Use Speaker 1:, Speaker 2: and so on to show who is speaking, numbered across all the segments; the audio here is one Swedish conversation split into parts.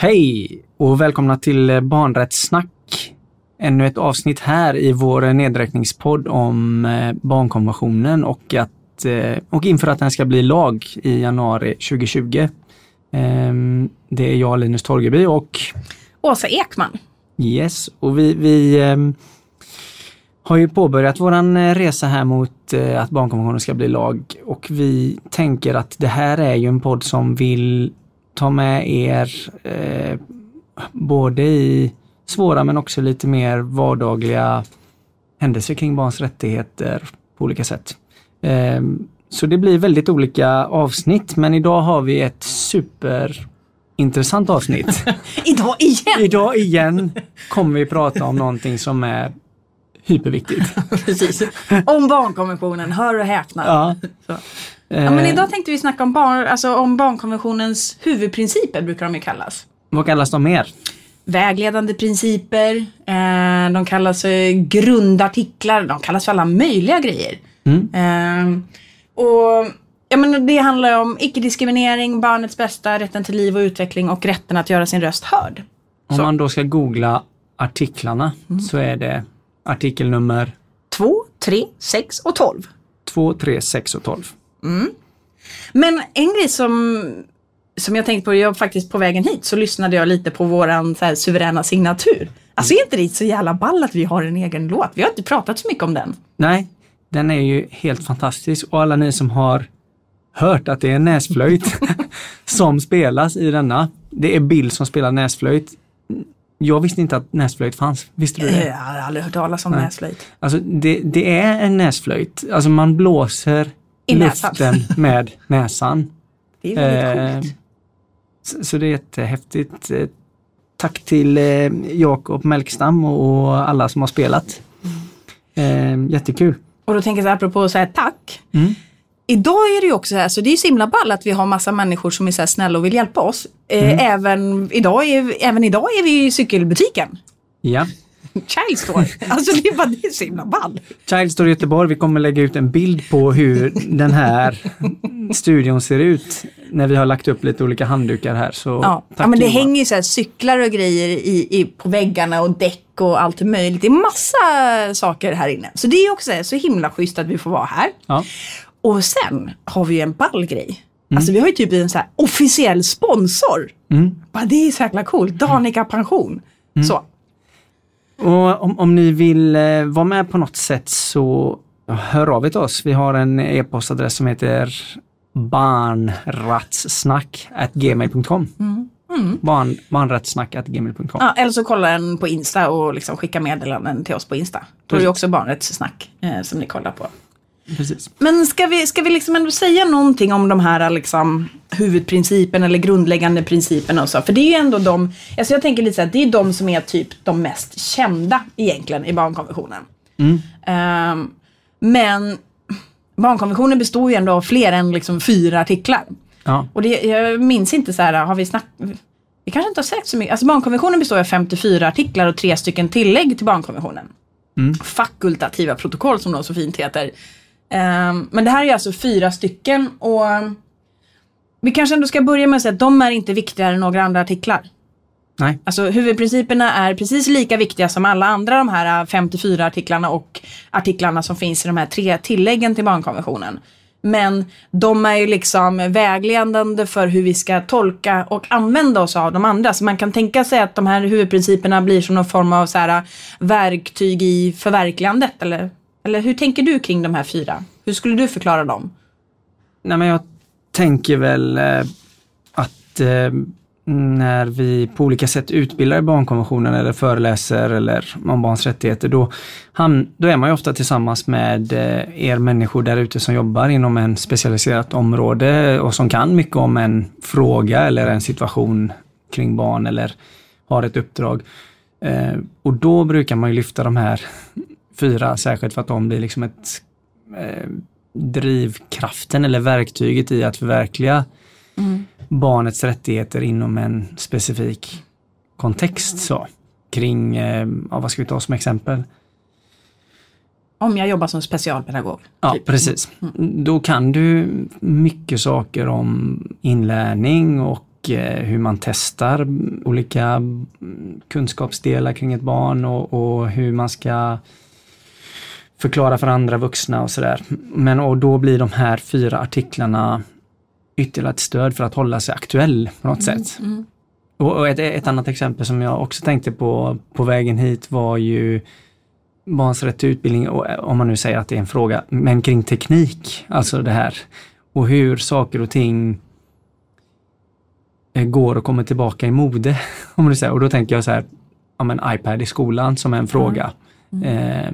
Speaker 1: Hej och välkomna till Barnrättssnack. Ännu ett avsnitt här i vår nedräkningspodd om eh, barnkonventionen och, att, eh, och inför att den ska bli lag i januari 2020. Ehm, det är jag, Linus Torgeby och
Speaker 2: Åsa Ekman.
Speaker 1: Yes, och vi, vi ehm, har ju påbörjat våran eh, resa här mot att barnkonventionen ska bli lag och vi tänker att det här är ju en podd som vill ta med er eh, både i svåra men också lite mer vardagliga händelser kring barns rättigheter på olika sätt. Eh, så det blir väldigt olika avsnitt men idag har vi ett superintressant avsnitt.
Speaker 2: idag igen!
Speaker 1: Idag igen kommer vi prata om någonting som är hyperviktigt.
Speaker 2: Precis. Om barnkonventionen, hör och häpna.
Speaker 1: Ja.
Speaker 2: Ja, men idag tänkte vi snacka om, barn, alltså om barnkonventionens huvudprinciper, brukar de ju kallas.
Speaker 1: Vad kallas de mer?
Speaker 2: Vägledande principer, eh, de kallas eh, grundartiklar, de kallas för alla möjliga grejer. Mm. Eh, och ja, men Det handlar om icke-diskriminering, barnets bästa, rätten till liv och utveckling och rätten att göra sin röst hörd.
Speaker 1: Om så. man då ska googla artiklarna mm. så är det artikelnummer
Speaker 2: 2, 3, 6 och 12.
Speaker 1: 2, 3, 6 och 12.
Speaker 2: Mm. Men en grej som, som jag tänkte på, jag faktiskt på vägen hit så lyssnade jag lite på våran så här, suveräna signatur. Alltså är inte det så jävla ball att vi har en egen låt? Vi har inte pratat så mycket om den.
Speaker 1: Nej, den är ju helt fantastisk och alla ni som har hört att det är näsflöjt som spelas i denna. Det är Bill som spelar näsflöjt. Jag visste inte att näsflöjt fanns. Visste du det?
Speaker 2: Jag har aldrig hört talas om Nej. näsflöjt.
Speaker 1: Alltså det, det, är en näsflöjt. Alltså man blåser i luften med näsan.
Speaker 2: Det är väldigt coolt.
Speaker 1: Så, så det är jättehäftigt. Eh, tack till eh, Jakob Melkstam och alla som har spelat. Mm. jättekul.
Speaker 2: Och då tänker jag så här, apropå att säga tack. Mm. Idag är det ju också så här, så det är ju så himla ball att vi har massa människor som är så här snälla och vill hjälpa oss. Mm. även, idag är, även idag är vi i cykelbutiken.
Speaker 1: Ja.
Speaker 2: Child Store. Alltså det är bara det är så himla ball.
Speaker 1: Child Store Göteborg, vi kommer lägga ut en bild på hur den här studion ser ut när vi har lagt upp lite olika handdukar här. Så
Speaker 2: ja. ja men det Johan. hänger ju så här cyklar och grejer i, i, på väggarna och däck och allt möjligt. Det är massa saker här inne. Så det är också så, himla schysst att vi får vara här.
Speaker 1: Ja.
Speaker 2: Och sen har vi en ball grej. Mm. Alltså vi har ju typ en så officiell sponsor.
Speaker 1: Mm.
Speaker 2: Bara, det är så jäkla coolt. Danica Pension. Mm. Så.
Speaker 1: Och om, om ni vill eh, vara med på något sätt så hör av er till oss. Vi har en e-postadress som heter barnratssnack.gmail.com. Mm. Mm. Barn, barnrättssnack.gmail.com.
Speaker 2: Ja, eller så kollar den på Insta och liksom skickar meddelanden till oss på Insta. Då är det också barnrättssnack eh, som ni kollar på.
Speaker 1: Precis.
Speaker 2: Men ska vi, ska vi liksom ändå säga någonting om de här liksom, huvudprincipen eller grundläggande principerna och så? För det är ju ändå de, alltså jag tänker lite så här, det är de som är typ de mest kända egentligen i barnkonventionen.
Speaker 1: Mm.
Speaker 2: Um, men barnkonventionen består ju ändå av fler än liksom fyra artiklar.
Speaker 1: Ja.
Speaker 2: Och det, jag minns inte så här, har vi snackat vi kanske inte har sagt så mycket. Alltså barnkonventionen består av 54 artiklar och tre stycken tillägg till barnkonventionen.
Speaker 1: Mm.
Speaker 2: Fakultativa protokoll som de så fint heter. Um, men det här är alltså fyra stycken och vi kanske ändå ska börja med att säga att de är inte viktigare än några andra artiklar.
Speaker 1: Nej.
Speaker 2: Alltså huvudprinciperna är precis lika viktiga som alla andra de här 54 artiklarna och artiklarna som finns i de här tre tilläggen till barnkonventionen. Men de är ju liksom vägledande för hur vi ska tolka och använda oss av de andra. Så man kan tänka sig att de här huvudprinciperna blir som någon form av så här verktyg i förverkligandet eller eller hur tänker du kring de här fyra? Hur skulle du förklara dem?
Speaker 1: Nej men jag tänker väl eh, att eh, när vi på olika sätt utbildar barnkonventionen eller föreläser eller om barns rättigheter, då, han, då är man ju ofta tillsammans med eh, er människor där ute som jobbar inom en specialiserat område och som kan mycket om en fråga eller en situation kring barn eller har ett uppdrag. Och då brukar man ju lyfta de här fyra, särskilt för att de blir liksom ett eh, drivkraften eller verktyget i att förverkliga mm. barnets rättigheter inom en specifik kontext. Så, kring, eh, ja, vad ska vi ta som exempel?
Speaker 2: Om jag jobbar som specialpedagog.
Speaker 1: Ja, typ. precis. Mm. Då kan du mycket saker om inlärning och eh, hur man testar olika mm, kunskapsdelar kring ett barn och, och hur man ska förklara för andra vuxna och sådär. Men och då blir de här fyra artiklarna ytterligare ett stöd för att hålla sig aktuell på något
Speaker 2: Mm,
Speaker 1: sätt. Och, och ett, ett annat exempel som jag också tänkte på på vägen hit var ju barns rätt till utbildning, och, om man nu säger att det är en fråga, men kring teknik, alltså det här. Och hur saker och ting eh, går och kommer tillbaka i mode. Om nu säger. Och då tänker jag så här, ja men iPad i skolan som en fråga. Eh,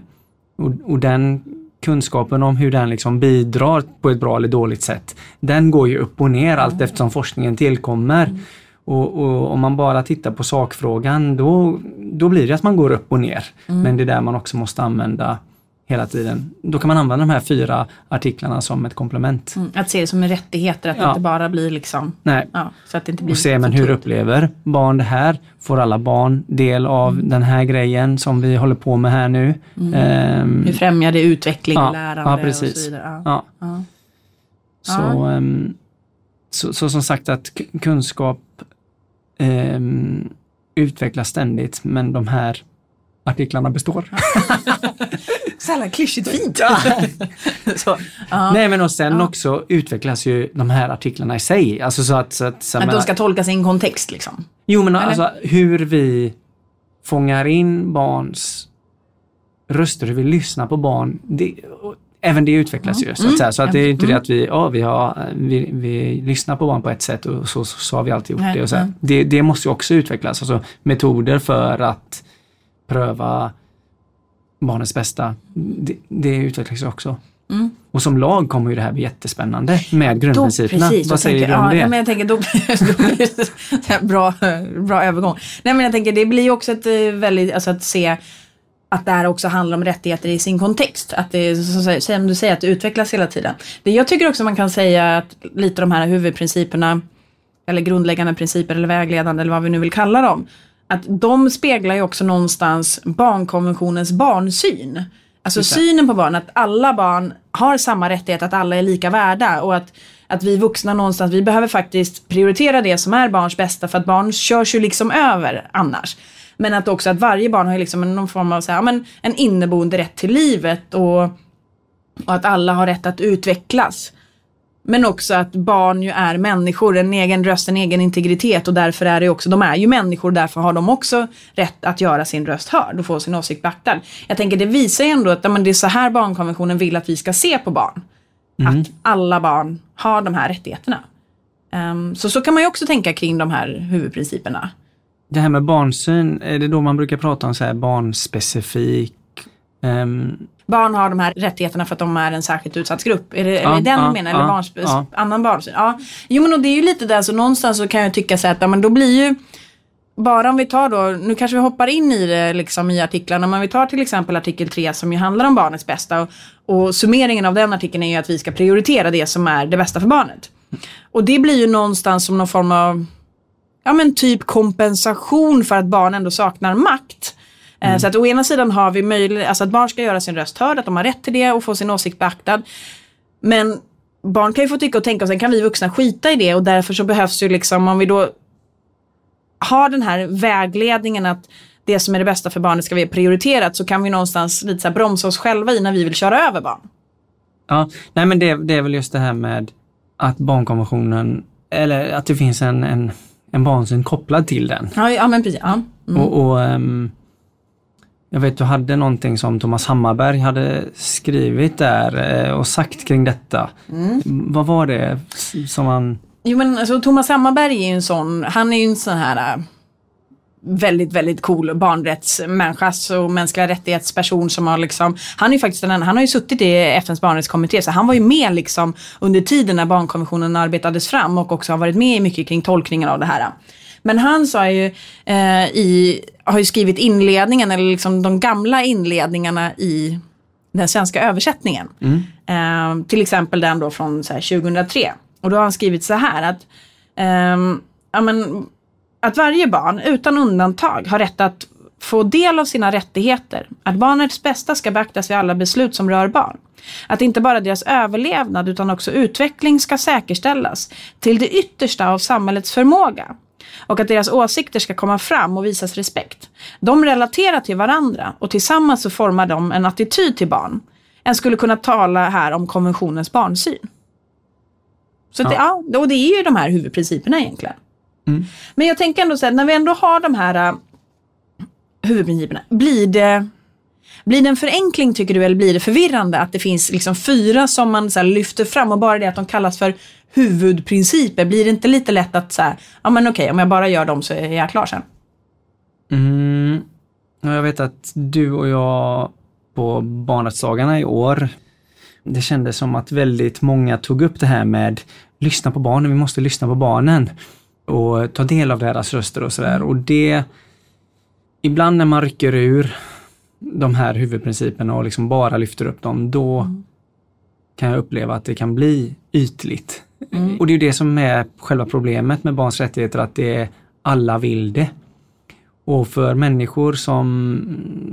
Speaker 1: och, och den kunskapen om hur den liksom bidrar på ett bra eller dåligt sätt, den går ju upp och ner allt eftersom forskningen tillkommer. Och, och om man bara tittar på sakfrågan, då, då blir det att man går upp och ner. Men det är där man också måste använda hela tiden. Då kan man använda de här fyra artiklarna som ett komplement.
Speaker 2: Mm, att se det som en rättighet, att det
Speaker 1: Ja.
Speaker 2: inte bara blir liksom,
Speaker 1: Nej.
Speaker 2: ja, så att det inte blir
Speaker 1: Och se men hur upplever barn det här? Får alla barn del av
Speaker 2: Mm.
Speaker 1: den här grejen som vi håller på med här nu? Ehm,
Speaker 2: Hur främjar det utveckling,
Speaker 1: Ja,
Speaker 2: lärande
Speaker 1: ja,
Speaker 2: och
Speaker 1: precis.
Speaker 2: så vidare. Ja.
Speaker 1: Så, ehm, så, så som sagt att kunskap ehm, utvecklas ständigt men de här artiklarna består.
Speaker 2: Sällan klyschigt fint. så, ja.
Speaker 1: Nej men och sen
Speaker 2: Ja.
Speaker 1: också utvecklas ju de här artiklarna i sig. Alltså så att, så att, så
Speaker 2: Att de ska tolkas i en kontext liksom.
Speaker 1: Jo men
Speaker 2: Eller?
Speaker 1: alltså hur vi fångar in barns röster, hur vi lyssnar på barn. Det, och även det utvecklas ju. Så att, säga. så att det är inte det att vi, ja, vi, har, vi, vi lyssnar på barn på ett sätt och så, så, så har vi alltid gjort
Speaker 2: Nej,
Speaker 1: det. Och så det. Det måste ju också utvecklas, alltså metoder för att pröva barnets bästa. Det, det utvecklas också.
Speaker 2: Mm.
Speaker 1: Och som lag kommer ju det här bli jättespännande med
Speaker 2: Då,
Speaker 1: grundprinciperna.
Speaker 2: precis, då
Speaker 1: Vad säger
Speaker 2: tänker,
Speaker 1: du om
Speaker 2: ja,
Speaker 1: det?
Speaker 2: Ja, men jag tänker då, då blir det så här bra, bra övergång. Nej men jag tänker det blir ju också ett eh, väldigt, alltså att se att det här också handlar om rättigheter i sin kontext. Att det som du säger, att det utvecklas hela tiden. Det jag tycker också man kan säga att lite de här huvudprinciperna eller grundläggande principer eller vägledande eller vad vi nu vill kalla dem. Att de speglar ju också någonstans barnkonventionens barnsyn. Alltså
Speaker 1: det.
Speaker 2: synen på barn, att alla barn har samma rättighet, att alla är lika värda och att, att vi vuxna någonstans, vi behöver faktiskt prioritera det som är barns bästa för att barn körs ju liksom över annars. Men att också att varje barn har liksom en- någon form av så här, men en inneboende rätt till livet och, och att alla har rätt att utvecklas. Men också att barn ju är människor, en egen röst, en egen integritet och därför är det också, de är ju människor, därför har de också rätt att göra sin röst hörd och få sin åsikt beaktad. Jag tänker det visar ju ändå att men det är så här barnkonventionen vill att vi ska se på barn. Att alla barn har de här rättigheterna. Ehm, så så kan man ju också tänka kring de här huvudprinciperna.
Speaker 1: Det här med barnsyn, är det då man brukar prata om så här barnspecifik? Ehm,
Speaker 2: Barn har de här rättigheterna för att de är en särskilt utsatt grupp. Är det,
Speaker 1: Ja,
Speaker 2: är det den
Speaker 1: ja,
Speaker 2: du menar?
Speaker 1: ja,
Speaker 2: Eller barns,
Speaker 1: ja.
Speaker 2: annan barnsyn? Ja. Jo men och det är ju lite där, så någonstans så kan jag tycka så att ja, men då blir ju bara om vi tar då, nu kanske vi hoppar in i det liksom i artiklarna, men vi tar till exempel artikel 3 som ju handlar om barnets bästa och, och summeringen av den artikeln är ju att vi ska prioritera det som är det bästa för barnet. Och det blir ju någonstans som någon form av, ja men typ kompensation för att barn ändå saknar makt. Eh, Så att å ena sidan har vi möjlighet, alltså att barn ska göra sin röst hörd, att de har rätt till det och få sin åsikt beaktad. Men barn kan ju få tycka och tänka och sen kan vi vuxna skita i det och därför så behövs ju liksom om vi då har den här vägledningen att det som är det bästa för barnet ska vi prioriterat så kan vi någonstans lite så bromsa oss själva i när vi vill köra över barn.
Speaker 1: Ja, nej men det, det är väl just det här med att barnkonventionen, eller att det finns en, en, en barnsyn kopplad till den.
Speaker 2: Ja, ja men precis. Ja. Mm.
Speaker 1: Och, och ehm, jag vet du hade någonting som Thomas Hammarberg hade skrivit där eh, och sagt kring detta.
Speaker 2: Mm.
Speaker 1: Vad var det som han...
Speaker 2: Jo men alltså Thomas Hammarberg är ju en sån, han är ju en sån här äh, väldigt, väldigt cool barnrättsmänniska och mänskliga rättighetsperson som har liksom, han är ju faktiskt den enda, han har ju suttit i FNs barnrättskommitté så han var ju med liksom under tiden när barnkonventionen arbetades fram och också har varit med i mycket kring tolkningen av det här. Men han sa ju eh, i, har ju skrivit inledningen eller liksom de gamla inledningarna i den svenska översättningen. Eh, till exempel den då från så här, 2003. Och då har han skrivit så här att, ehm, ja, men, att varje barn utan undantag har rätt att få del av sina rättigheter, att barnets bästa ska beaktas vid alla beslut som rör barn. Att inte bara deras överlevnad utan också utveckling ska säkerställas till det yttersta av samhällets förmåga. Och att deras åsikter ska komma fram och visas respekt. De relaterar till varandra och tillsammans så formar de en attityd till barn. En skulle kunna tala här om konventionens barnsyn. Så ja. Det, ja, och det är ju de här huvudprinciperna egentligen. Mm. Men jag tänker ändå så här, när vi ändå har de här uh, huvudprinciperna, blir det, blir det en förenkling tycker du eller blir det förvirrande att det finns liksom fyra som man så här, lyfter fram och bara det att de kallas för huvudprinciper, blir det inte lite lätt att säga, ja men okej, om jag bara gör dem så är jag klar sen?
Speaker 1: Mm. Jag vet att du och jag på barnrättsdagarna i år, det kändes som att väldigt många tog upp det här med lyssna på barnen, vi måste lyssna på barnen och ta del av deras röster och sådär. Och det, ibland när man rycker ur de här huvudprinciperna och liksom bara lyfter upp dem, då mm. kan jag uppleva att det kan bli ytligt. Mm. Och det är det som är själva problemet med barns rättigheter, att det är alla vill det. Och för människor som,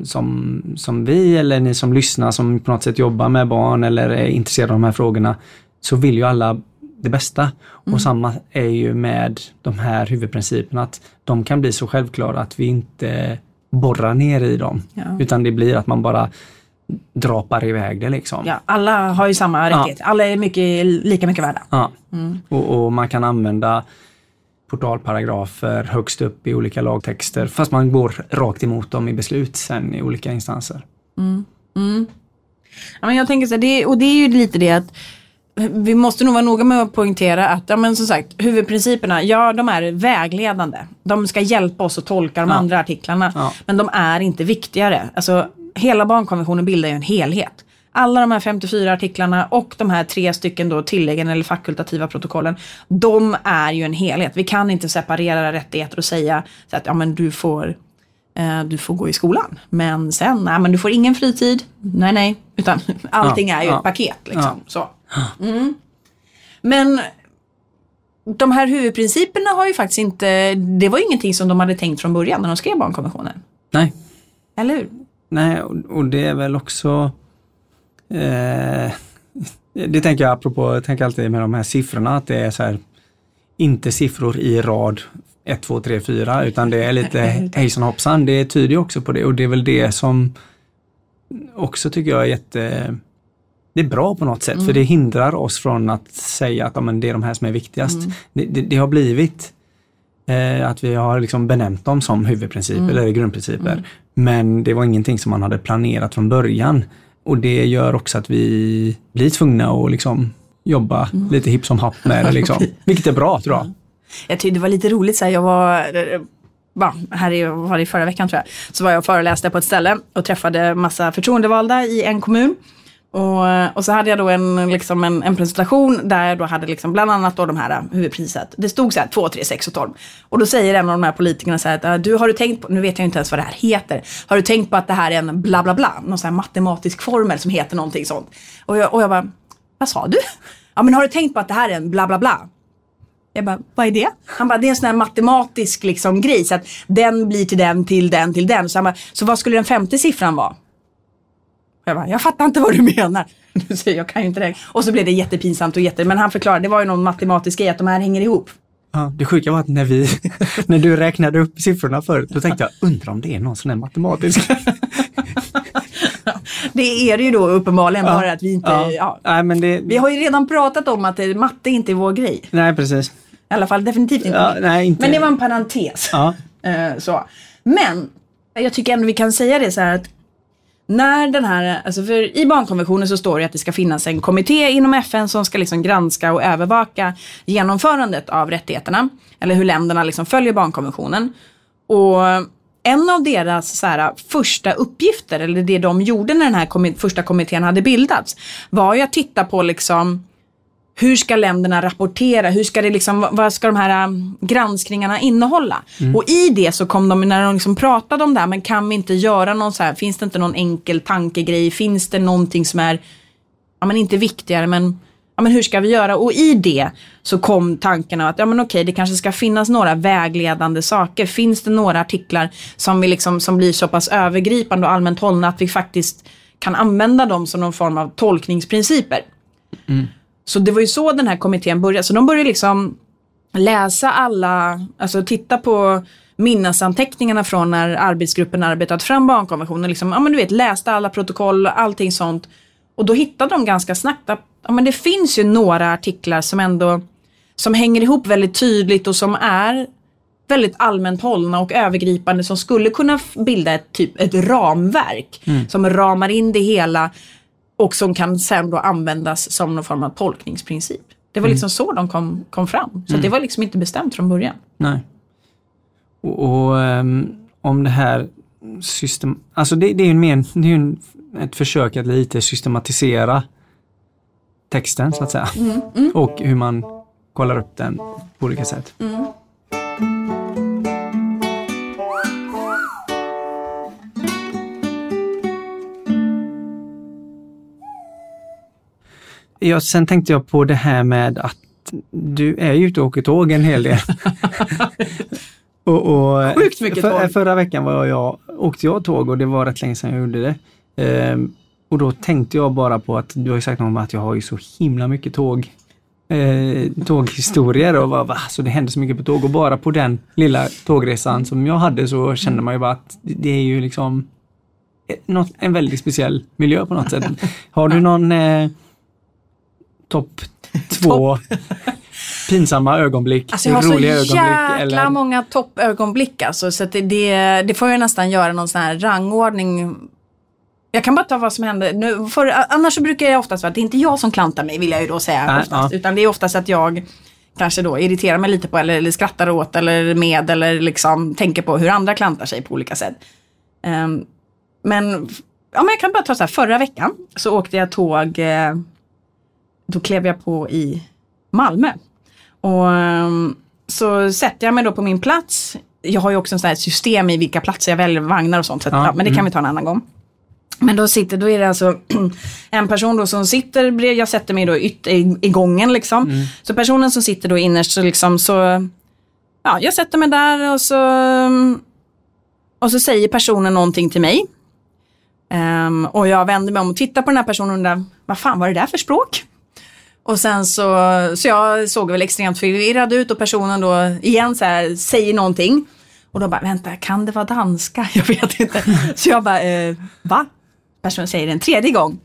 Speaker 1: som, som vi eller ni som lyssnar som på något sätt jobbar med barn eller är intresserade av de här frågorna, så vill ju alla det bästa. Mm. Och samma är ju med de här huvudprinciperna, att de kan bli så självklara att vi inte borrar ner i dem. Ja. Utan det blir att man bara drapar iväg det liksom.
Speaker 2: Ja, alla har ju samma rättigheter. Ja. Alla är mycket, lika mycket värda.
Speaker 1: Ja. Mm. Och, och, man kan använda portalparagrafer högst upp i olika lagtexter fast man går rakt emot dem i beslut sen i olika instanser.
Speaker 2: Mm. Mm. Ja, men jag tänker så här, det, och det är ju lite det att vi måste nog vara noga med att poängtera att ja, men som sagt, huvudprinciperna, ja de är vägledande. De ska hjälpa oss att tolka de ja. andra artiklarna. Ja. Men de är inte viktigare. Alltså, hela barnkonventionen bildar ju en helhet. Alla de här 54 artiklarna och de här tre stycken då tilläggen eller fakultativa protokollen. De är ju en helhet. Vi kan inte separera rättigheter och säga att ja, men du får du får gå i skolan. Men sen, nej men du får ingen fritid. Nej, nej. Utan allting ja, är ju ja, ett paket. Liksom. Så. Mm. Men de här huvudprinciperna har ju faktiskt inte, det var ju ingenting som de hade tänkt från början när de skrev barnkonventionen.
Speaker 1: Nej.
Speaker 2: Eller hur?
Speaker 1: Nej, och, och det är väl också eh, det tänker jag apropå, jag tänker alltid med de här siffrorna att det är så här, inte siffror i rad 1, 2, 3, 4 utan det är lite hejsan hoppsan. Det tyder ju också på det och det är väl det som också tycker jag är jätte det är bra på något sätt mm. för det hindrar oss från att säga att ja, men det är de här som är viktigast. Mm. Det, det, det, har blivit eh, att vi har liksom benämnt dem som huvudprinciper mm. eller grundprinciper. Mm. Men det var ingenting som man hade planerat från början. Och det gör också att vi blir tvungna att liksom jobba mm. lite hipp som happ med det. Liksom. Vilket är bra tror jag.
Speaker 2: Jag tyckte det var lite roligt, så här, jag var eh, eh, va, här i, var det förra veckan tror jag, så var jag och föreläste på ett ställe och träffade massa förtroendevalda i en kommun. Och, eh, och så hade jag då en, liksom en, en presentation där jag då hade liksom bland annat då de här huvudpriset. Det stod så här 2, 3, 6 och 12. Och då säger en av de här politikerna så här att du har du tänkt på, nu vet jag inte ens vad det här heter. Har du tänkt på att det här är en bla bla bla, någon sån här matematisk formel som heter någonting sånt. Och jag, och jag bara, vad sa du? Ja men har du tänkt på att det här är en bla bla bla? Jag bara, vad är det? Han bara, det är en sån här matematisk liksom grej. Så att den blir till den, till den, till den. Så, han bara, så vad skulle den femte siffran vara? Jag bara, jag fattar inte vad du menar. Så jag kan ju inte det. Och så blev det jättepinsamt och jätte, men han förklarade, det var ju någon matematisk grej att de här hänger ihop.
Speaker 1: Ja, det sjuka var att när, vi, när du räknade upp siffrorna förut, då tänkte jag, undrar om det är någon sån här matematisk
Speaker 2: Det är det ju då uppenbarligen, ja, bara att vi inte... Ja. ja.
Speaker 1: Nej, men det...
Speaker 2: Vi har ju redan pratat om att matte inte är vår grej.
Speaker 1: Nej, precis.
Speaker 2: I alla fall definitivt inte.
Speaker 1: Ja, nej, inte.
Speaker 2: Men det var en parentes. Ja. Uh, så. Men jag tycker ändå vi kan säga det så här att när den här, alltså för i barnkonventionen så står det att det ska finnas en kommitté inom FN som ska liksom granska och övervaka genomförandet av rättigheterna. Eller hur länderna liksom följer barnkonventionen. Och en av deras så här, första uppgifter, eller det de gjorde när den här kom första kommittén hade bildats, var ju att titta på liksom hur ska länderna rapportera? Hur ska det liksom, vad ska de här um, granskningarna innehålla? Mm. Och i det så kom de, när de liksom pratade om det här, men kan vi inte göra någon så här, finns det inte någon enkel tankegrej? Finns det någonting som är, ja men inte viktigare, men ja, men hur ska vi göra? Och i det så kom tanken att ja, men okej, det kanske ska finnas några vägledande saker. Finns det några artiklar som, vi liksom, som blir så pass övergripande och allmänt hållna att vi faktiskt kan använda dem som någon form av tolkningsprinciper?
Speaker 1: Mm.
Speaker 2: Så det var ju så den här kommittén började. Så de började liksom läsa alla, alltså titta på minnesanteckningarna från när arbetsgruppen arbetat fram barnkonventionen. Liksom, ja, men du vet, läste alla protokoll, allting sånt. Och då hittade de ganska snabbt att ja, men det finns ju några artiklar som ändå som hänger ihop väldigt tydligt och som är väldigt allmänt hållna och övergripande som skulle kunna bilda ett, typ, ett ramverk
Speaker 1: Mm.
Speaker 2: som ramar in det hela och som kan sen då användas som någon form av tolkningsprincip. Det var liksom så de kom, kom fram. Så det var liksom inte bestämt från början.
Speaker 1: Nej. Och, och ehm, om det här system... Alltså det, det är ju en det är en, ett försök att lite systematisera texten så att säga. Och hur man kollar upp den på olika sätt. Ja, sen tänkte jag på det här med att du är ju ute och åker tåg en hel del. och, och,
Speaker 2: Sjukt mycket
Speaker 1: för,
Speaker 2: tåg.
Speaker 1: Förra veckan var jag, åkte jag tåg och det var rätt länge sedan jag gjorde det. Ehm, och då tänkte jag bara på att du har ju sagt någon gång att jag har ju så himla mycket tåg eh, tåghistorier och bara, va? Så det händer så mycket på tåg och bara på den lilla tågresan som jag hade så kände man ju bara att det är ju liksom något, en väldigt speciell miljö på något sätt. Har du någon eh, topp två pinsamma ögonblick,
Speaker 2: Alltså jag har så jäkla
Speaker 1: ögonblick? Eller?
Speaker 2: många toppögonblick alltså, så att det, det, det får jag nästan göra någon sån här rangordning. Jag kan bara ta vad som hände. Nu, för, annars så brukar jag oftast vara att det är inte jag som klantar mig vill jag ju då säga
Speaker 1: Nej,
Speaker 2: oftast.
Speaker 1: ja.
Speaker 2: Utan det är oftast att jag kanske då irriterar mig lite på eller, eller skrattar åt eller med eller liksom tänker på hur andra klantar sig på olika sätt. Ehm, men, ja, men jag kan bara ta så här, förra veckan så åkte jag tåg, eh, då klev jag på i Malmö. Och ehm, så sätter jag mig då på min plats. Jag har ju också en sån här system i vilka platser jag väljer vagnar och sånt. Så att,
Speaker 1: Ja,
Speaker 2: men det kan
Speaker 1: mm.
Speaker 2: vi ta en annan gång. Men då sitter, då är det alltså en person då som sitter bredvid, jag sätter mig då yt, i, i gången liksom.
Speaker 1: Mm.
Speaker 2: Så personen som sitter då innerst så liksom så, ja jag sätter mig där och så, och så säger personen någonting till mig. Ehm, och jag vänder mig om och tittar på den här personen och undrar, vad fan var det där för språk? Och sen så, så jag såg väl extremt förvirrad ut och personen då igen så här säger någonting. Och då bara, vänta, kan det vara danska? Jag vet inte. Så jag bara, eh, va? Personen säger det en tredje gång.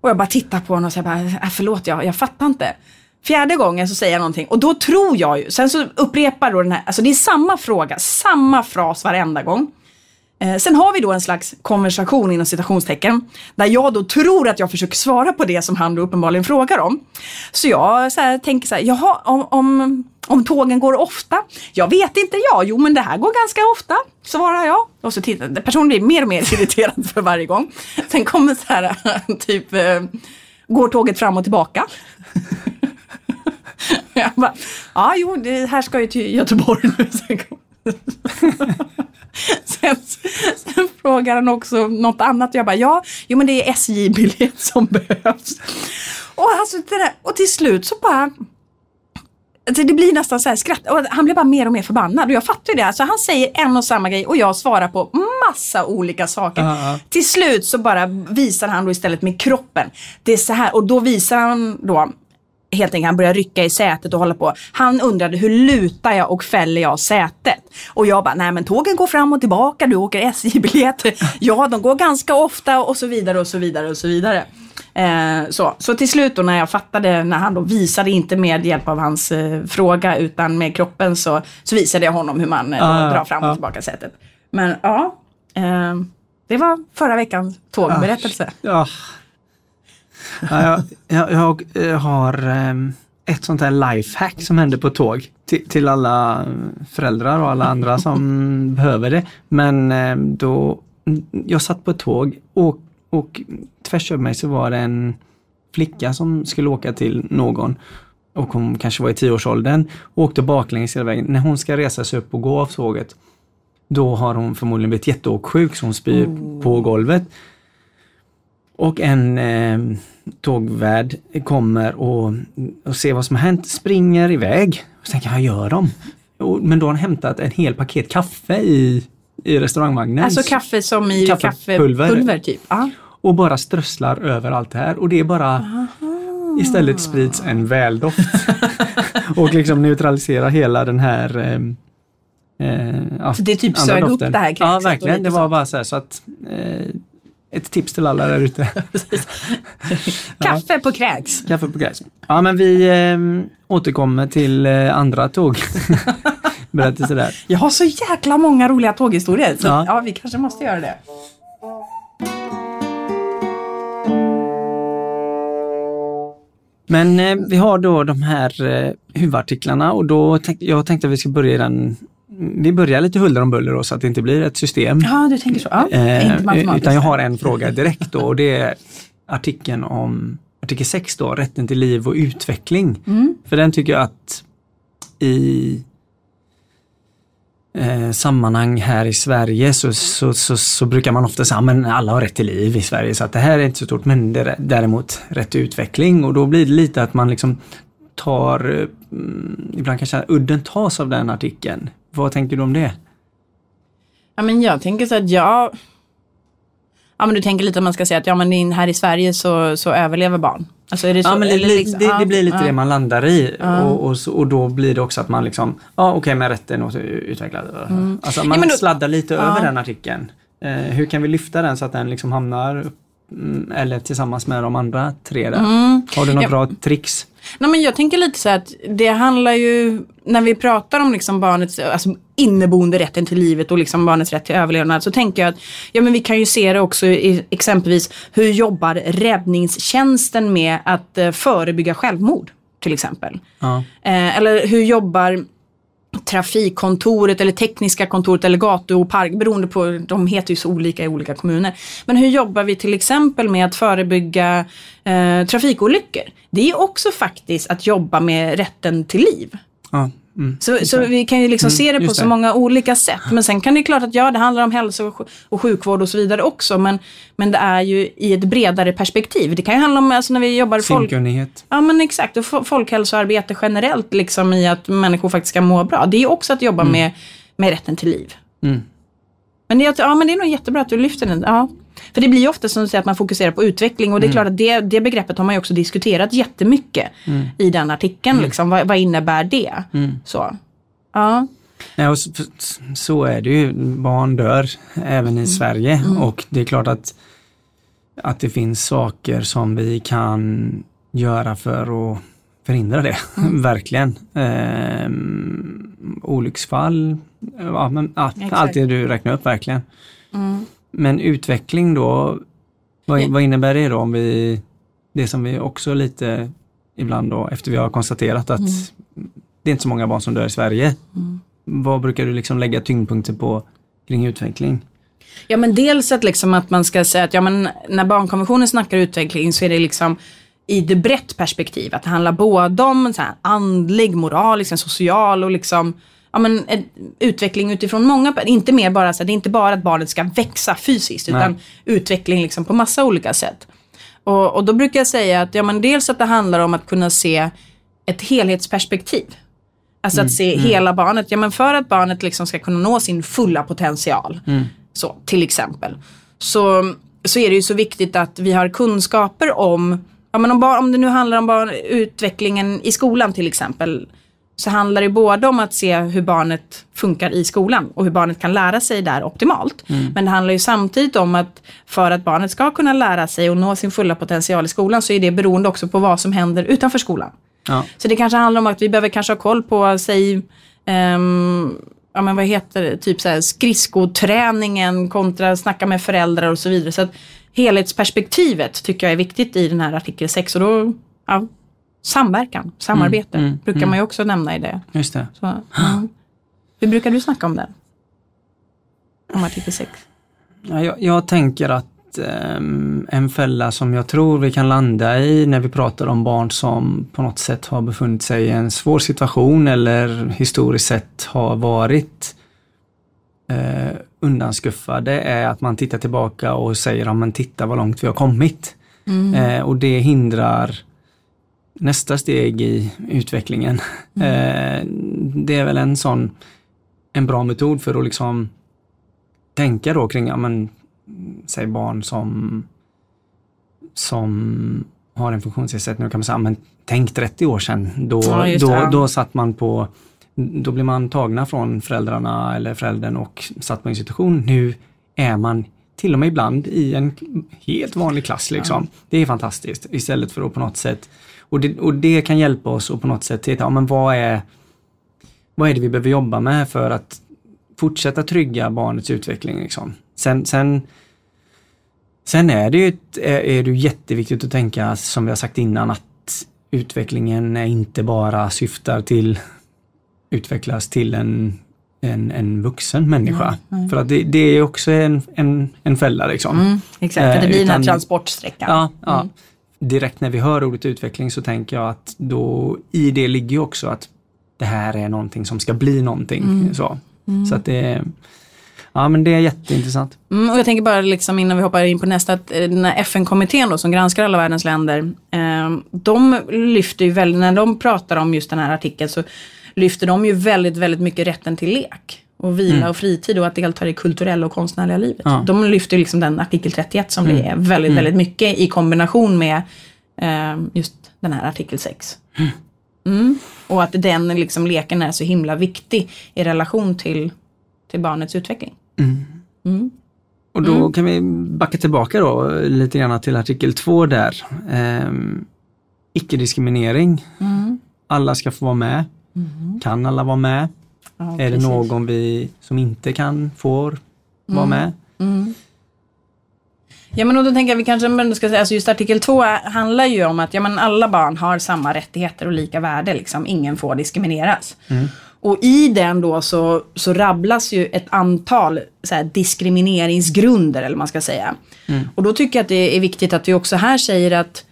Speaker 2: Och jag bara tittar på honom och säger bara, äh, förlåt, jag, jag fattar inte. Fjärde gången så säger jag någonting och då tror jag ju, sen så upprepar då den här, alltså det är samma fråga, samma fras varenda gång. Eh, sen har vi då en slags konversation inom citationstecken där jag då tror att jag försöker svara på det som han då uppenbarligen frågar om. Så jag så här, tänker så här, jaha, om, om, om tågen går ofta? Jag vet inte jag, jo men det här går ganska ofta, svarar jag. Och så tittar personen blir mer och mer irriterad för varje gång. Sen kommer så här, typ, eh, går tåget fram och tillbaka? Jag bara, ja jo, det här ska ju till Göteborg nu. Sen, sen, frågar han också något annat. Jag bara, ja, jo men det är SJ-biljett som behövs. Och, alltså, det där, och till slut så bara Alltså det blir nästan så här skratt. Och han blir bara mer och mer förbannad. Och jag fattar ju det. Alltså han säger en och samma grej och jag svarar på massa olika saker.
Speaker 1: Ja, ja.
Speaker 2: Till slut så bara visar han då istället med kroppen. Det är så här. Och då visar han då helt enkelt, han börjar rycka i sätet och hålla på. Han undrade hur lutar jag och fäller jag sätet? Och jag bara, nej men tågen går fram och tillbaka, du åker SJ-biljetter. Ja, de går ganska ofta och så vidare och så vidare och så vidare. Eh, så. så till slut då när jag fattade, när han då visade, inte med hjälp av hans eh, fråga utan med kroppen så, så visade jag honom hur man eh,
Speaker 1: Ah,
Speaker 2: drar fram och
Speaker 1: ja.
Speaker 2: tillbaka sätet. Men ja, eh, det var förra veckans tågberättelse.
Speaker 1: Ja. Ja, jag, jag, jag, har ehm, ett sånt här lifehack som händer på tåg till, till alla föräldrar och alla andra som behöver det. Men ehm, då, jag satt på ett tåg och, och tvärs över mig så var det en flicka som skulle åka till någon och hon kanske var i tioårsåldern och åkte baklänges hela vägen. När hon ska resa sig upp och gå av tåget då har hon förmodligen blivit jätteåksjuk så hon spyr på golvet. Och en eh, tågvärd kommer och, och ser vad som har hänt, springer iväg. Och tänker vad gör de? Och, men då har han hämtat en hel paket kaffe i, i restaurangvagnen.
Speaker 2: Alltså kaffe som i
Speaker 1: Kaffepulver.
Speaker 2: kaffepulver typ. Ja.
Speaker 1: och bara strösslar över allt det här och det är bara istället sprids en väldoft och liksom neutraliserar hela den här eh, eh, ja,
Speaker 2: det är typ sög upp det här
Speaker 1: Ja,
Speaker 2: kräkset och
Speaker 1: verkligen. Det var bara så här så att eh, ett tips till alla där ute.
Speaker 2: Kaffe på kräks.
Speaker 1: Kaffe på gräs. Ja, men vi eh, återkommer till eh, andra tåg. Berättelser där.
Speaker 2: Jag har så jäkla många roliga tåghistorier. Så
Speaker 1: Ja.
Speaker 2: ja. vi kanske måste göra det.
Speaker 1: Men eh, vi har då de här eh, huvudartiklarna och då tänkte jag tänkte att vi ska börja i den vi börjar lite huller om buller då, så att det inte blir ett system.
Speaker 2: Ja, du tänker så. Ja,
Speaker 1: Eh, utan jag har en fråga direkt då och det är artikeln om artikel 6 då, rätten till liv och utveckling.
Speaker 2: Mm.
Speaker 1: För den tycker jag att i eh, sammanhang här i Sverige så, så, så, så brukar man ofta säga men alla har rätt till liv i Sverige så att det här är inte så stort men det är däremot rätt till utveckling och då blir det lite att man liksom tar, eh, mm, ibland kanske udden tas av den artikeln. Vad tänker du om det?
Speaker 2: Ja, men jag tänker så att jag... Ja, men du tänker lite att man ska säga att ja, men här i Sverige så, så överlever barn. Alltså är det så?
Speaker 1: Ja, men det,
Speaker 2: liksom-
Speaker 1: det,
Speaker 2: ja,
Speaker 1: det blir lite
Speaker 2: ja.
Speaker 1: det man landar i och, och, så, och då blir det också att man liksom, ja okej men rätten är utvecklad. Alltså man
Speaker 2: Mm. Ja, då-
Speaker 1: sladdar lite
Speaker 2: Ja.
Speaker 1: över den artikeln. Eh, hur kan vi lyfta den så att den liksom hamnar upp, mm, eller tillsammans med de andra tre där? Har du något
Speaker 2: Ja.
Speaker 1: bra tricks?
Speaker 2: Nej, men jag tänker lite så här att det handlar ju, när vi pratar om liksom barnets alltså inneboende rätten till livet och liksom barnets rätt till överlevnad så tänker jag att ja, men vi kan ju se det också i exempelvis hur jobbar räddningstjänsten med att eh, förebygga självmord till exempel.
Speaker 1: Ja.
Speaker 2: Eh, eller hur jobbar trafikkontoret eller tekniska kontoret eller gatu och park, beroende på, de heter ju så olika i olika kommuner. Men hur jobbar vi till exempel med att förebygga eh, trafikolyckor? Det är också faktiskt att jobba med rätten till liv.
Speaker 1: Ja. Mm.
Speaker 2: Så, så vi kan ju liksom se det på så
Speaker 1: det.
Speaker 2: många olika sätt. Men sen kan det klart att ja, det handlar om hälso och, sj- och sjukvård och så vidare också. Men, men det är ju i ett bredare perspektiv. Det kan ju handla om, alltså när vi jobbar i folk...
Speaker 1: Simkunnighet.
Speaker 2: Ja men exakt, och fo- folkhälsoarbete generellt liksom i att människor faktiskt ska må bra. Det är också att jobba med, med rätten till liv.
Speaker 1: Mm.
Speaker 2: Men det, ja, men det är nog jättebra att du lyfter den. Ja. För det blir ju ofta som du säger att man fokuserar på utveckling och det är klart att det, det begreppet har man ju också diskuterat jättemycket i den artikeln. Liksom. Vad, vad innebär det? Så. Ja.
Speaker 1: Ja, och så, så är det ju. Barn dör även i Sverige och det är klart att, att det finns saker som vi kan göra för att förhindra det. Verkligen. Ehm, olycksfall, ja, men,
Speaker 2: Exakt.
Speaker 1: allt det du räknar upp verkligen. Men utveckling då, vad, vad innebär det då om vi, det som vi också lite ibland då efter vi har konstaterat att det är inte så många barn som dör i Sverige. Vad brukar du liksom lägga tyngdpunkten på kring utveckling?
Speaker 2: Ja men dels att, liksom att man ska säga att ja, men när barnkonventionen snackar utveckling så är det liksom i det brett perspektiv. Att det handlar både om så här, andlig, moralisk, social och liksom ja, men, en utveckling utifrån många, inte mer bara så det är inte bara att barnet ska växa fysiskt utan utveckling liksom på massa olika sätt. Och, och då brukar jag säga att ja, men dels att det handlar om att kunna se ett helhetsperspektiv. Alltså att se hela barnet. Ja, men för att barnet liksom ska kunna nå sin fulla potential, så, till exempel, så, så är det ju så viktigt att vi har kunskaper om, ja, men om, bar, om det nu handlar om barn, utvecklingen i skolan till exempel, så handlar det både om att se hur barnet funkar i skolan och hur barnet kan lära sig där optimalt. Men det handlar ju samtidigt om att för att barnet ska kunna lära sig och nå sin fulla potential i skolan så är det beroende också på vad som händer utanför skolan.
Speaker 1: Ja.
Speaker 2: Så det kanske handlar om att vi behöver kanske ha koll på, säg, ehm, ja men vad heter det, typ så här skridskoträningen kontra snacka med föräldrar och så vidare. Så att helhetsperspektivet tycker jag är viktigt i den här artikel 6 och då, ja, samverkan, samarbete
Speaker 1: mm,
Speaker 2: brukar man ju också nämna i det.
Speaker 1: Just det.
Speaker 2: Så, ja. Hur brukar du snacka om den? Om artikel 6?
Speaker 1: Ja, jag, jag tänker att ehm, en fälla som jag tror vi kan landa i när vi pratar om barn som på något sätt har befunnit sig i en svår situation eller historiskt sett har varit eh, undanskuffa det är att man tittar tillbaka och säger, ja men titta vad långt vi har kommit.
Speaker 2: Mm.
Speaker 1: Eh, och det hindrar nästa steg i utvecklingen.
Speaker 2: Mm.
Speaker 1: Eh, det är väl en sån, en bra metod för att liksom tänka då kring, ja men, säg barn som, som har en funktionsnedsättning, då kan man säga, men tänk 30 år sedan, då,
Speaker 2: Ja,
Speaker 1: då,
Speaker 2: ja.
Speaker 1: då satt man på då blir man tagna från föräldrarna eller föräldern och satt på institution. Nu är man till och med ibland i en helt vanlig klass. Liksom. Det är fantastiskt istället för att på något sätt och det, och det kan hjälpa oss att på något sätt titta, ja, men vad är, vad är det vi behöver jobba med för att fortsätta trygga barnets utveckling. Liksom. Sen, sen, sen är det ju ett, är, det jätteviktigt att tänka, som vi har sagt innan, att utvecklingen är inte bara syftar till utvecklas till en, en, en vuxen människa. För att det, det är också en, en, en fälla liksom.
Speaker 2: Mm, exakt, för det
Speaker 1: Eh,
Speaker 2: blir den här
Speaker 1: utan-
Speaker 2: transportsträckan.
Speaker 1: Ja, ja. Direkt när vi hör ordet utveckling så tänker jag att då i det ligger också att det här är någonting som ska bli någonting. Så, så att det, ja men det är jätteintressant.
Speaker 2: Mm, och jag tänker bara liksom innan vi hoppar in på nästa, att eh, den här FN-kommittén då som granskar alla världens länder. Eh, de lyfter ju väldigt, när de pratar om just den här artikeln så lyfter de ju väldigt, väldigt mycket rätten till lek. Och vila och fritid och att delta i det kulturella och konstnärliga livet.
Speaker 1: Ja.
Speaker 2: De lyfter liksom den artikel 31 som det är väldigt, väldigt mycket i kombination med eh, just den här artikel 6. Mm. Och att den liksom leken är så himla viktig i relation till, till barnets utveckling.
Speaker 1: Och då kan vi backa tillbaka då lite grann till artikel 2 där. Ehm, Icke-diskriminering. Alla ska få vara med. Kan alla vara med?
Speaker 2: Ja,
Speaker 1: är det
Speaker 2: precis.
Speaker 1: någon vi som inte kan, får vara med?
Speaker 2: Ja men och då tänker jag vi kanske men ska säga, alltså just artikel 2 handlar ju om att ja, men alla barn har samma rättigheter och lika värde. Liksom. Ingen får diskrimineras. Och i den då så, så rabblas ju ett antal så här, diskrimineringsgrunder eller man ska säga. Och då tycker jag att det är viktigt att vi också här säger att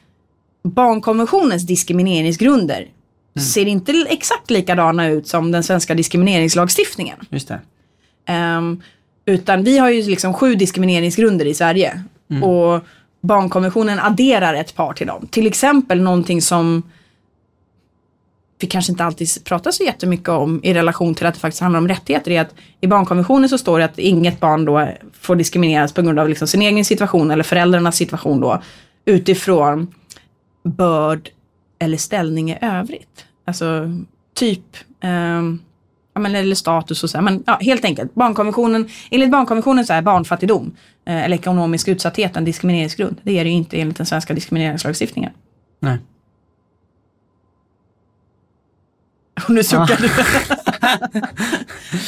Speaker 2: barnkonventionens diskrimineringsgrunder ser inte exakt likadana ut som den svenska diskrimineringslagstiftningen.
Speaker 1: Just det.
Speaker 2: Ehm, utan vi har ju liksom sju diskrimineringsgrunder i Sverige. Och barnkonventionen adderar ett par till dem. Till exempel någonting som vi kanske inte alltid pratar så jättemycket om i relation till att det faktiskt handlar om rättigheter. är att I barnkonventionen så står det att inget barn då får diskrimineras på grund av liksom sin egen situation eller föräldrarnas situation då. Utifrån börd eller ställning i övrigt. Alltså typ ja, men, eller status och så. här. Men ja, helt enkelt, barnkonventionen, enligt barnkonventionen så är barnfattigdom eh, eller ekonomisk utsatthet en diskrimineringsgrund. Det är det ju inte enligt den svenska diskrimineringslagstiftningen.
Speaker 1: Nej.
Speaker 2: Och nu suckar du.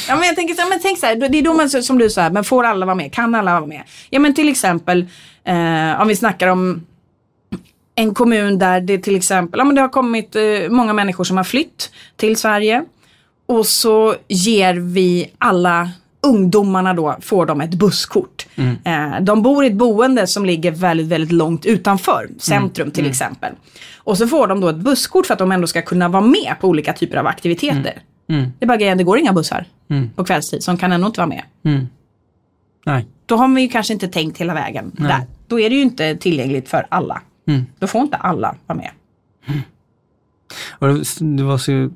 Speaker 2: ja men jag tänker så här, men tänk så här, det är då man som du sa, men får alla vara med? Kan alla vara med? Ja men till exempel eh, om vi snackar om en kommun där det till exempel, ja men det har kommit eh, många människor som har flytt till Sverige. Och så ger vi alla ungdomarna då, får de ett busskort. Eh, de bor i ett boende som ligger väldigt, väldigt långt utanför centrum till exempel. Och så får de då ett busskort för att de ändå ska kunna vara med på olika typer av aktiviteter.
Speaker 1: Mm.
Speaker 2: Det är bara grejen, det går inga bussar
Speaker 1: Mm.
Speaker 2: på kvällstid som kan ändå inte vara med.
Speaker 1: Mm. Nej.
Speaker 2: Då har man ju kanske inte tänkt hela vägen där. Då är det ju inte tillgängligt för alla.
Speaker 1: Mm.
Speaker 2: Då får inte alla vara med.
Speaker 1: Och det- var så,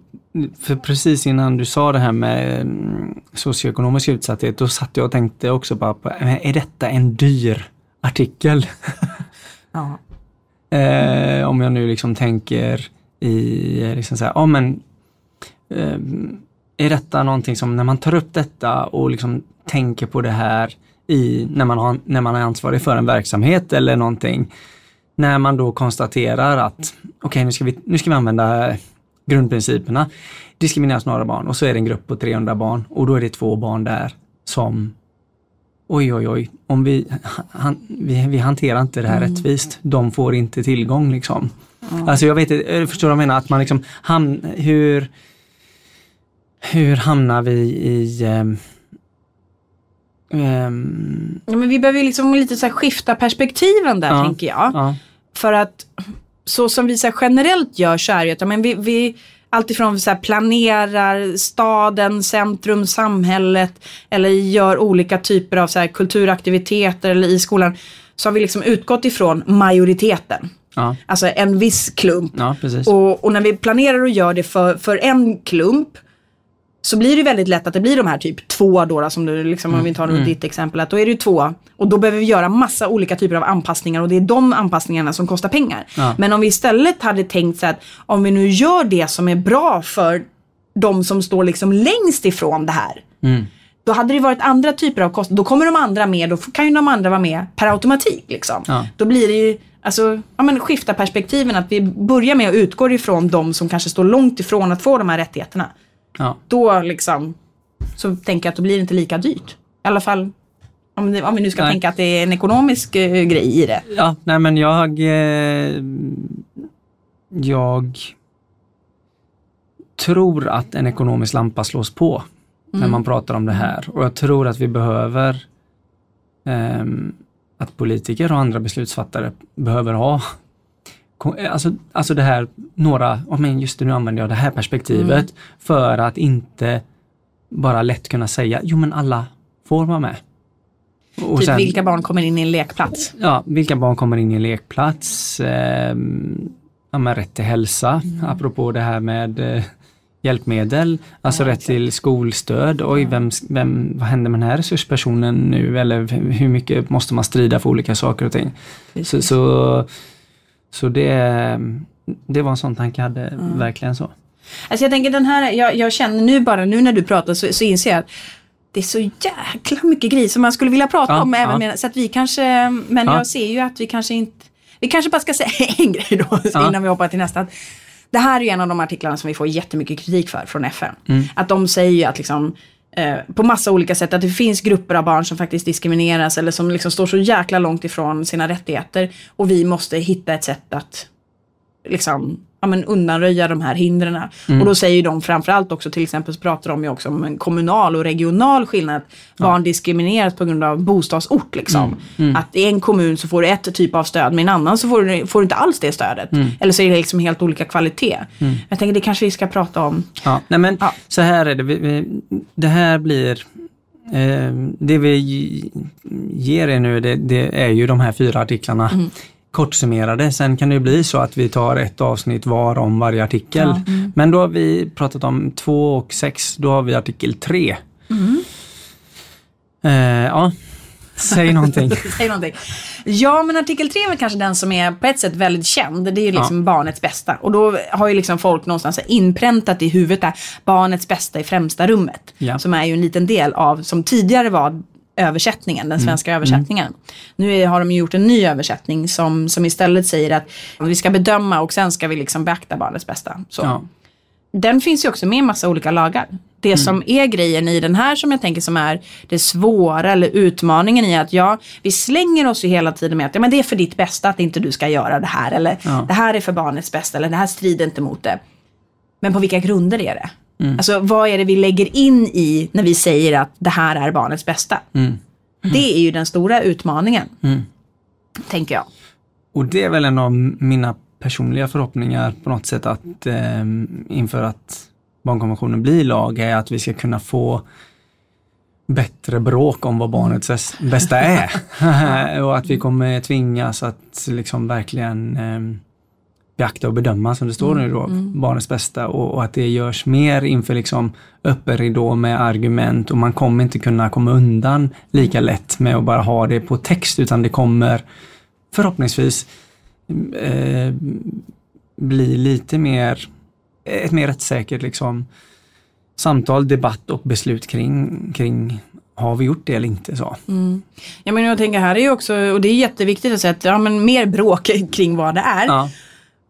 Speaker 1: för precis innan du sa det här med mm, socioekonomisk utsatthet, då satt jag och tänkte också bara på, är detta en dyr artikel?
Speaker 2: Ja.
Speaker 1: Eh, om jag nu liksom tänker i, eh, liksom så här, ja men, eh, är detta någonting som när man tar upp detta och liksom tänker på det här i, när, man har, när man är ansvarig för en verksamhet eller någonting, när man då konstaterar att okej nu, ska vi, nu ska vi använda grundprinciperna, diskrimineras några barn och så är det en grupp på 300 barn och då är det två barn där som oj oj oj, om vi, han, vi, vi hanterar inte det här rättvist, de får inte tillgång liksom. Alltså jag vet inte, jag förstår vad jag menar, att man liksom, ham, hur, hur hamnar vi i ehm, ehm,
Speaker 2: Ja, men vi behöver ju liksom lite så skifta perspektiven där
Speaker 1: Ja.
Speaker 2: tänker jag.
Speaker 1: ja,
Speaker 2: För att så som vi så generellt gör så är det men vi, vi Alltifrån så planerar staden, centrum, samhället eller gör olika typer av så kulturaktiviteter eller i skolan. Så har vi liksom utgått ifrån majoriteten.
Speaker 1: Ja,
Speaker 2: Alltså en viss klump.
Speaker 1: ja.
Speaker 2: Och, och när vi planerar och gör det för, för en klump så blir det väldigt lätt att det blir de här typ två då, då som du liksom, om vi tar
Speaker 1: Mm.
Speaker 2: ditt exempel, att då är det ju två. Och då behöver vi göra massa olika typer av anpassningar och det är de anpassningarna som kostar pengar.
Speaker 1: Ja.
Speaker 2: Men om vi istället hade tänkt så att om vi nu gör det som är bra för de som står liksom längst ifrån det här.
Speaker 1: Mm.
Speaker 2: Då hade det varit andra typer av kostnader. Då kommer de andra med, då kan ju de andra vara med per automatik. Liksom.
Speaker 1: Ja.
Speaker 2: Då blir det ju, alltså, ja, men skifta perspektiven. Att vi börjar med att utgå ifrån de som kanske står långt ifrån att få de här rättigheterna.
Speaker 1: Ja.
Speaker 2: Då liksom, så tänker jag att då blir det inte lika dyrt. I alla fall om, det, om vi nu ska
Speaker 1: Nej.
Speaker 2: tänka att det är en ekonomisk eh, grej i det.
Speaker 1: Ja, nej men jag... Eh, jag tror att en ekonomisk lampa slås på när man pratar om det här. Och jag tror att vi behöver ehm, att politiker och andra beslutsfattare behöver ha Alltså, alltså det här, några, oh men just det, nu använder jag det här perspektivet för att inte bara lätt kunna säga, jo men alla får vara med. Och
Speaker 2: Typ
Speaker 1: sen-
Speaker 2: vilka barn kommer in i en lekplats.
Speaker 1: Ja, vilka barn kommer in i en lekplats? Eh, ja, men rätt till hälsa,
Speaker 2: Mm.
Speaker 1: apropå det här med eh, hjälpmedel, alltså rätt till skolstöd. Oj, vem, vem, vad händer med den här resurspersonen nu? Eller hur mycket måste man strida för olika saker och ting? Så, så, så det, det var en sån tanke jag hade,
Speaker 2: Mm.
Speaker 1: verkligen så.
Speaker 2: Alltså jag tänker den här, jag, jag känner nu bara, nu när du pratar så, så inser jag att det är så jäkla mycket grejer som man skulle vilja prata
Speaker 1: Ja,
Speaker 2: om. Även
Speaker 1: ja.
Speaker 2: med, så att vi kanske, men
Speaker 1: Ja.
Speaker 2: jag ser ju att vi kanske inte, vi kanske bara ska säga en grej då innan vi hoppar till nästa. Det här är ju en av de artiklarna som vi får jättemycket kritik för från FN.
Speaker 1: Mm.
Speaker 2: Att de säger ju att liksom Eh, på massa olika sätt att det finns grupper av barn som faktiskt diskrimineras eller som liksom står så jäkla långt ifrån sina rättigheter. Och vi måste hitta ett sätt att liksom, ja, men undanröja de här hindren.
Speaker 1: Mm.
Speaker 2: Och då säger de framförallt också, till exempel så pratar de ju också om en kommunal och regional skillnad. Barn diskrimineras på grund av bostadsort liksom.
Speaker 1: Mm.
Speaker 2: Att i en kommun så får du ett typ av stöd, men i en annan så får du, får du inte alls det stödet.
Speaker 1: Mm.
Speaker 2: Eller så är det liksom helt olika kvalitet. Jag tänker det kanske vi ska prata om.
Speaker 1: Ja, nej men
Speaker 2: Ja.
Speaker 1: så här är det. Vi, vi, det här blir eh, det vi ge- ger er nu det, det är ju de här fyra artiklarna
Speaker 2: Mm.
Speaker 1: Kortsummerade. Sen kan det bli så att vi tar ett avsnitt var om varje artikel.
Speaker 2: Ja, mm.
Speaker 1: Men då har vi pratat om två och sex, då har vi artikel tre.
Speaker 2: Mm.
Speaker 1: Eh, ja, säg någonting.
Speaker 2: Säg någonting. Ja, men artikel 3 är väl kanske den som är på ett sätt väldigt känd. Det är ju liksom barnets bästa. Och då har ju liksom folk någonstans inpräntat i huvudet där barnets bästa i främsta rummet.
Speaker 1: Ja.
Speaker 2: Som är ju en liten del av, som tidigare var översättningen, den svenska översättningen. Nu har de gjort en ny översättning som, som istället säger att vi ska bedöma och sen ska vi liksom beakta barnets bästa. Så.
Speaker 1: Ja.
Speaker 2: Den finns ju också med i massa olika lagar. Det som är grejen i den här som jag tänker som är det svåra eller utmaningen i att ja, vi slänger oss ju hela tiden med att ja, men det är för ditt bästa att inte du ska göra det här eller
Speaker 1: Ja.
Speaker 2: det här är för barnets bästa eller det här strider inte mot det. Men på vilka grunder är det? Alltså vad är det vi lägger in i när vi säger att det här är barnets bästa?
Speaker 1: Mm.
Speaker 2: Det är ju den stora utmaningen.
Speaker 1: Mm.
Speaker 2: Tänker jag.
Speaker 1: Och det är väl en av mina personliga förhoppningar på något sätt att eh, inför att barnkonventionen blir lag är att vi ska kunna få bättre bråk om vad barnets bäs- bästa är. och att vi kommer tvingas att liksom verkligen eh, beakta och bedöma, som det står nu då, barnets bästa och, och att det görs mer inför liksom öppen ridå med argument och man kommer inte kunna komma undan lika lätt med att bara ha det på text utan det kommer förhoppningsvis eh, bli lite mer, ett mer rättssäkert liksom samtal, debatt och beslut kring, kring har vi gjort det eller inte så.
Speaker 2: Ja, men jag tänker här är ju också, och det är jätteviktigt att säga att ja, men mer bråk kring vad det är.
Speaker 1: Ja,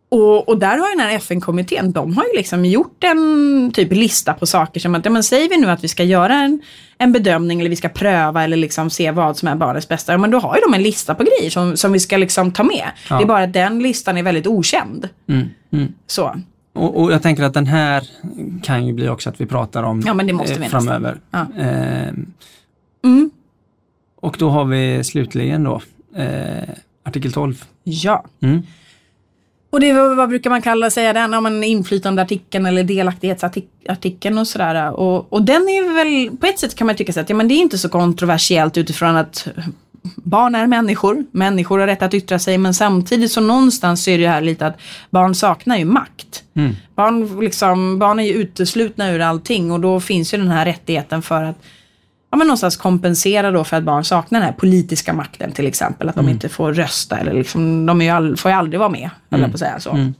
Speaker 2: Och, och där har ju den här FN-kommittén, de har ju liksom gjort en typ lista på saker som att, ja men säger vi nu att vi ska göra en, en bedömning eller vi ska pröva eller liksom se vad som är barnets bästa, ja men då har ju de en lista på grejer som, som vi ska liksom ta med.
Speaker 1: Ja.
Speaker 2: Det är bara att den listan är väldigt okänd.
Speaker 1: mm, mm.
Speaker 2: Så.
Speaker 1: Och, och jag tänker att den här kan ju bli också att vi pratar om
Speaker 2: Ja, men det måste
Speaker 1: eh,
Speaker 2: vi nästan.
Speaker 1: framöver.
Speaker 2: Ja.
Speaker 1: Eh,
Speaker 2: Mm.
Speaker 1: och då har vi slutligen då eh, artikel 12.
Speaker 2: Ja. Och det är, vad brukar man kalla säga den? Ja, men inflytandeartikeln eller delaktighetsartikeln och sådär. Och, och den är väl, på ett sätt kan man tycka så att ja, men det är inte så kontroversiellt utifrån att barn är människor, människor har rätt att yttra sig men samtidigt så någonstans så är det här lite att barn saknar ju makt. Mm. Barn, liksom, barn är ju uteslutna ur allting och då finns ju den här rättigheten för att ja, men någonstans kompensera då för att barn saknar den här politiska makten till exempel. Att de mm. inte får rösta eller liksom, de ju all, får ju aldrig vara med, mm. på att säga så. Mm.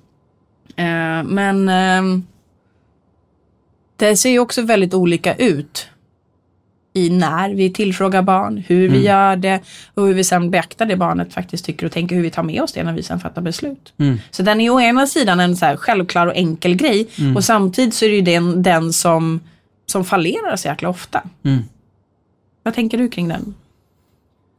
Speaker 2: Uh, men uh, det ser ju också väldigt olika ut i när vi tillfrågar barn, hur vi mm. gör det och hur vi sen beaktar det barnet faktiskt tycker och tänker, hur vi tar med oss det när vi sen fattar beslut. Mm. Så den är å ena sidan en så självklar och enkel grej mm. och samtidigt så är det ju den, den som, som fallerar så jäkla ofta. Vad tänker du kring den?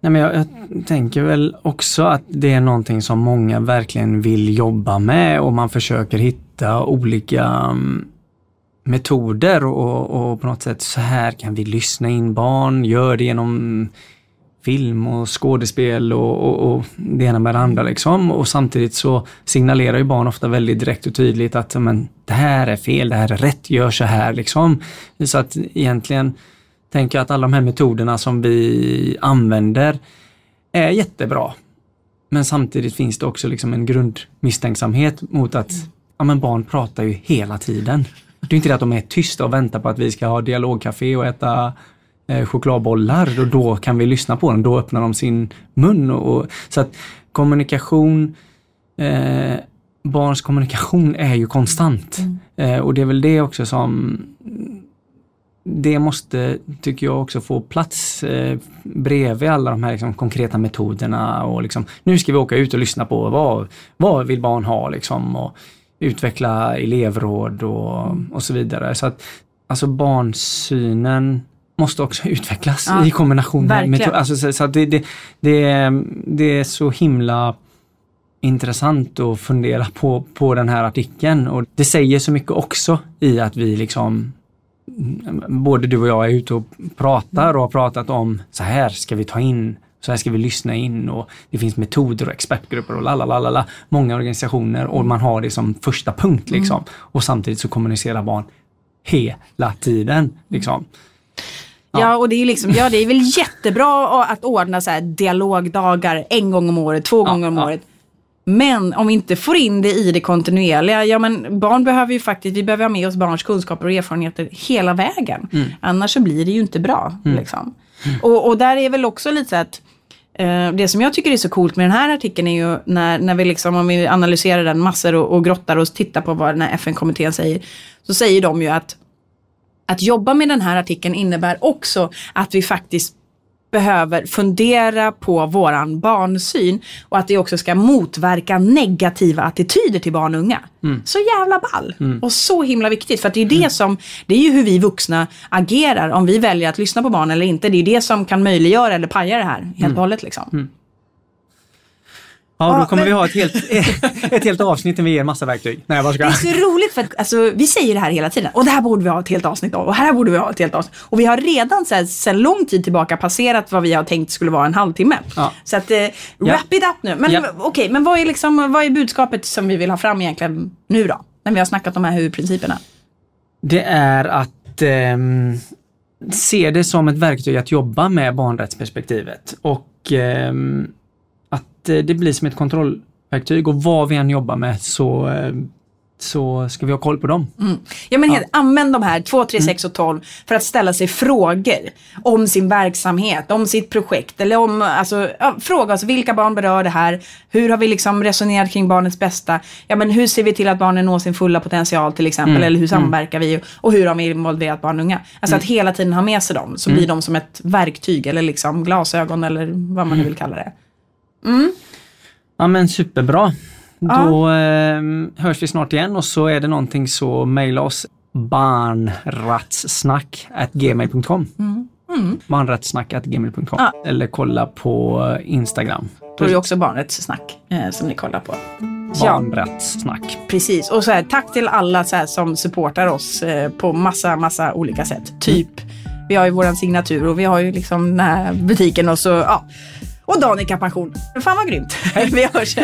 Speaker 1: Nej, men jag, jag, tänker väl också att det är någonting som många verkligen vill jobba med och man försöker hitta olika mm, metoder och, och, på något sätt så här kan vi lyssna in barn, gör det genom film och skådespel och, och, och det ena med det andra liksom. Och samtidigt så signalerar ju barn ofta väldigt direkt och tydligt att men, det här är fel, det här är rätt, gör så här liksom. Så att egentligen tänker jag att alla de här metoderna som vi använder är jättebra. Men samtidigt finns det också liksom en grundmisstänksamhet mot att ja, men barn pratar ju hela tiden. Det är inte det att de är tysta och väntar på att vi ska ha dialogcafé och äta eh, chokladbollar och då kan vi lyssna på dem. Då öppnar de sin mun. Och, och så att kommunikation, eh, barns kommunikation är ju konstant. Mm. Eh, och det är väl det också som det måste, tycker jag, också få plats eh, bredvid alla de här liksom, konkreta metoderna och liksom, nu ska vi åka ut och lyssna på vad, vad vill barn ha liksom och utveckla elevråd och, och så vidare. Så att alltså barnsynen måste också utvecklas ja, i kombination med metod. Alltså, så, så det, det, det, det är så himla intressant att fundera på, på den här artikeln och det säger så mycket också i att vi liksom både du och jag är ute och pratar och har pratat om så här ska vi ta in, så här ska vi lyssna in och det finns metoder och expertgrupper och lalala, många organisationer och man har det som första punkt liksom. Mm. Och samtidigt så kommunicerar barn hela tiden liksom.
Speaker 2: Ja. ja, och det är liksom, ja det är väl jättebra att ordna så dialogdagar en gång om året, två gånger om ja. året. Men om vi inte får in det i det kontinuerliga, ja men barn behöver ju faktiskt, vi behöver ha med oss barns kunskaper och erfarenheter hela vägen. Mm. Annars så blir det ju inte bra. Mm. Liksom. Mm. Och, och, där är väl också lite så att eh, det som jag tycker är så coolt med den här artikeln är ju när, när vi liksom, om vi analyserar den massor och, och grottar och tittar på vad den här FN-kommittén säger. Så säger de ju att att jobba med den här artikeln innebär också att vi faktiskt behöver fundera på våran barnsyn och att det också ska motverka negativa attityder till barn och unga. Mm. Så jävla ball mm. och så himla viktigt för att det är det mm. som, det är ju hur vi vuxna agerar om vi väljer att lyssna på barn eller inte. Det är det som kan möjliggöra eller paja det här helt mm. och hållet liksom.
Speaker 1: Ja, då kommer men... vi ha ett helt, ett helt avsnitt där vi ger massa verktyg. Nej,
Speaker 2: jag ska... Det är så roligt för att alltså, vi säger det här hela tiden. Och det här borde vi ha ett helt avsnitt av. Och här borde vi ha ett helt avsnitt. Och vi har redan så här, sedan lång tid tillbaka passerat vad vi har tänkt skulle vara en halvtimme. Ja. Så att, eh, wrap ja. it up nu. Men ja. okej, okay, men vad är, liksom, vad är budskapet som vi vill ha fram egentligen nu då? När vi har snackat om de här huvudprinciperna.
Speaker 1: Det är att eh, se det som ett verktyg att jobba med barnrättsperspektivet. Och eh, det blir som ett kontrollverktyg och vad vi än jobbar med så eh, så ska vi ha koll på dem.
Speaker 2: Mm. Ja, men ja. Använd de här 2, 3, 6 och 12 för att ställa sig frågor om sin verksamhet, om sitt projekt eller om, alltså, ja, fråga oss vilka barn berör det här? Hur har vi liksom resonerat kring barnets bästa? Ja, men hur ser vi till att barnen når sin fulla potential till exempel? Mm. Eller hur mm. samverkar mm. vi? Och hur har vi involverat barn och unga? Alltså att mm. hela tiden ha med sig dem så blir mm. de som ett verktyg eller liksom glasögon eller vad man nu vill kalla det.
Speaker 1: Mm. Ja men superbra. Då eh, hörs vi snart igen och så är det någonting så mejla oss barnratssnack.gmail.com mm. mm. Barnratssnack.gmail.com ja. eller kolla på Instagram.
Speaker 2: Då är det också barnrättssnack eh, som ni kollar på.
Speaker 1: Barnrättssnack. Ja,
Speaker 2: precis. Och så här, tack till alla så här, som supportar oss eh, på massa, massa olika sätt. Typ, vi har ju våran signatur och vi har ju liksom den här butiken och så, ja. Och Danica Pension. Fan vad grymt. Vi hörs.